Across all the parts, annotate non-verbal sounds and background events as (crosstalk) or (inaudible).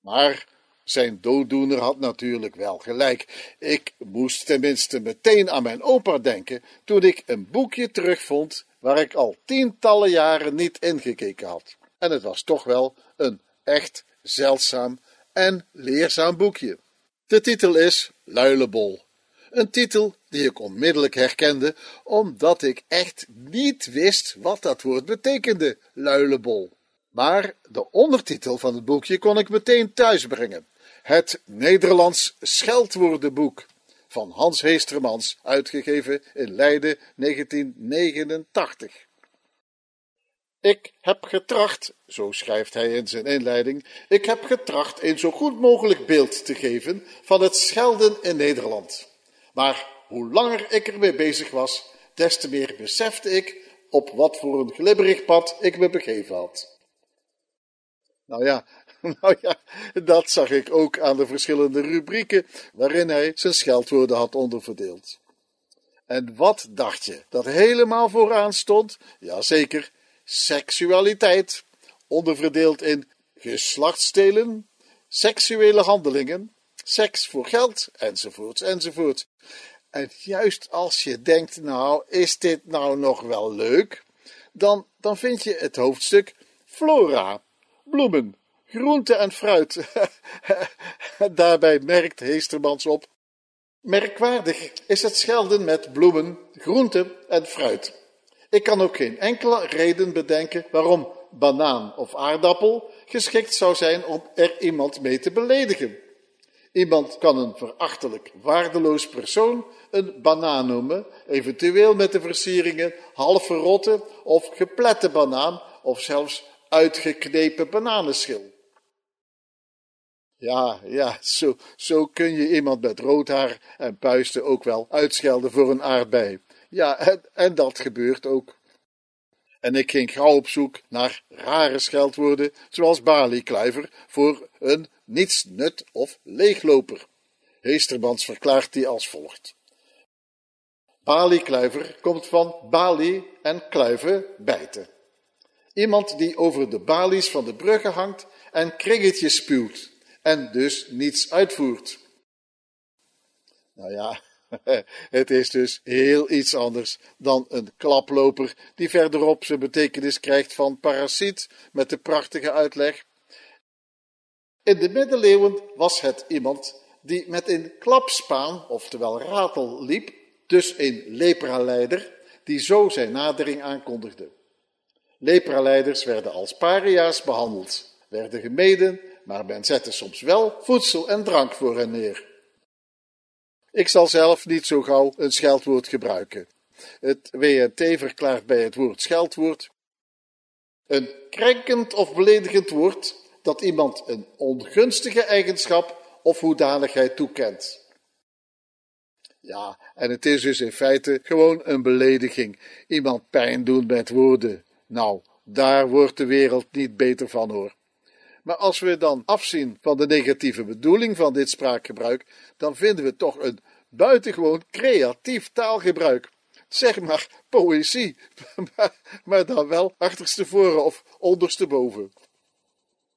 Maar zijn dooddoener had natuurlijk wel gelijk. Ik moest tenminste meteen aan mijn opa denken toen ik een boekje terugvond waar ik al tientallen jaren niet ingekeken had. En het was toch wel een echt zeldzaam en leerzaam boekje. De titel is Luilebol. Een titel die ik onmiddellijk herkende, omdat ik echt niet wist wat dat woord betekende, luilebol. Maar de ondertitel van het boekje kon ik meteen thuisbrengen. Het Nederlands Scheldwoordenboek van Hans Heestermans, uitgegeven in Leiden 1989. Ik heb getracht, zo schrijft hij in zijn inleiding, ik heb getracht een zo goed mogelijk beeld te geven van het schelden in Nederland. Maar hoe langer ik ermee bezig was, des te meer besefte ik op wat voor een glibberig pad ik me begeven had. Nou ja, (laughs) nou ja, dat zag ik ook aan de verschillende rubrieken waarin hij zijn scheldwoorden had onderverdeeld. En wat dacht je dat helemaal vooraan stond? Jazeker, seksualiteit, onderverdeeld in geslachtsdelen, seksuele handelingen, seks voor geld, enzovoorts, enzovoort. En juist als je denkt, nou, is dit nou nog wel leuk? Dan, dan vind je het hoofdstuk flora, bloemen, groente en fruit. (laughs) Daarbij merkt Heestermans op. Merkwaardig is het schelden met bloemen, groente en fruit. Ik kan ook geen enkele reden bedenken waarom banaan of aardappel geschikt zou zijn om er iemand mee te beledigen. Iemand kan een verachtelijk, waardeloos persoon een banaan noemen, eventueel met de versieringen half verrotte of geplette banaan of zelfs uitgeknepen bananenschil. Ja, ja, zo, zo kun je iemand met rood haar en puisten ook wel uitschelden voor een aardbei. Ja, en, en dat gebeurt ook. En ik ging gauw op zoek naar rare scheldwoorden, zoals baliekluiver, voor een nietsnut of leegloper. Heesterbans verklaart die als volgt. Baliekluiver komt van balie en kluiven bijten. Iemand die over de balies van de bruggen hangt en kringetjes spuwt en dus niets uitvoert. Nou ja, (laughs) het is dus heel iets anders dan een klaploper die verderop zijn betekenis krijgt van parasiet met de prachtige uitleg. In de middeleeuwen was het iemand die met een klapspaan, oftewel ratel, liep, dus een lepraleider, die zo zijn nadering aankondigde. Lepraleiders werden als paria's behandeld, werden gemeden, maar men zette soms wel voedsel en drank voor hen neer. Ik zal zelf niet zo gauw een scheldwoord gebruiken. Het WNT verklaart bij het woord scheldwoord een krenkend of beledigend woord dat iemand een ongunstige eigenschap of hoedanigheid toekent. Ja, en het is dus in feite gewoon een belediging. Iemand pijn doen met woorden. Nou, daar wordt de wereld niet beter van hoor. Maar als we dan afzien van de negatieve bedoeling van dit spraakgebruik, dan vinden we toch een buitengewoon creatief taalgebruik. Zeg maar poëzie, (laughs) maar, dan wel achterstevoren of ondersteboven.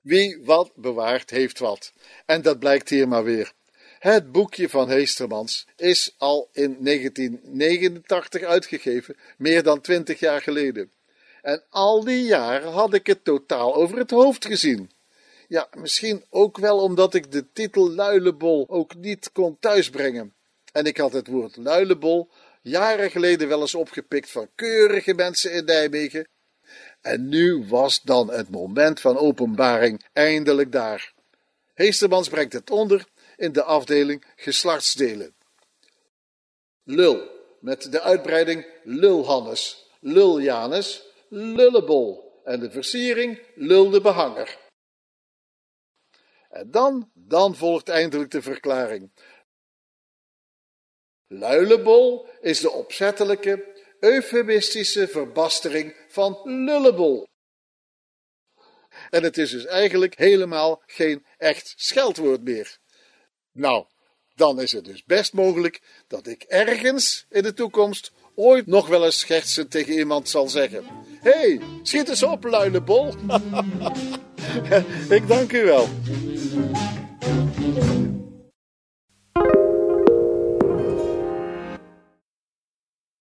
Wie wat bewaart, heeft wat. En dat blijkt hier maar weer. Het boekje van Heestermans is al in 1989 uitgegeven, meer dan twintig jaar geleden. En al die jaren had ik het totaal over het hoofd gezien. Ja, misschien ook wel omdat ik de titel Luilebol ook niet kon thuisbrengen. En ik had het woord Luilebol jaren geleden wel eens opgepikt van keurige mensen in Nijmegen. En nu was dan het moment van openbaring eindelijk daar. Heestermans brengt het onder in de afdeling geslachtsdelen. Lul, met de uitbreiding Lulhannes, Luljanus, Lullebol en de versiering Lulde Behanger. En dan, dan volgt eindelijk de verklaring. Luilebol is de opzettelijke, eufemistische verbastering van lullebol. En het is dus eigenlijk helemaal geen echt scheldwoord meer. Nou, dan is het dus best mogelijk dat ik ergens in de toekomst ooit nog wel eens schertsend tegen iemand zal zeggen: Hé, hey, schiet eens op, luilebol. (laughs) Ik dank u wel.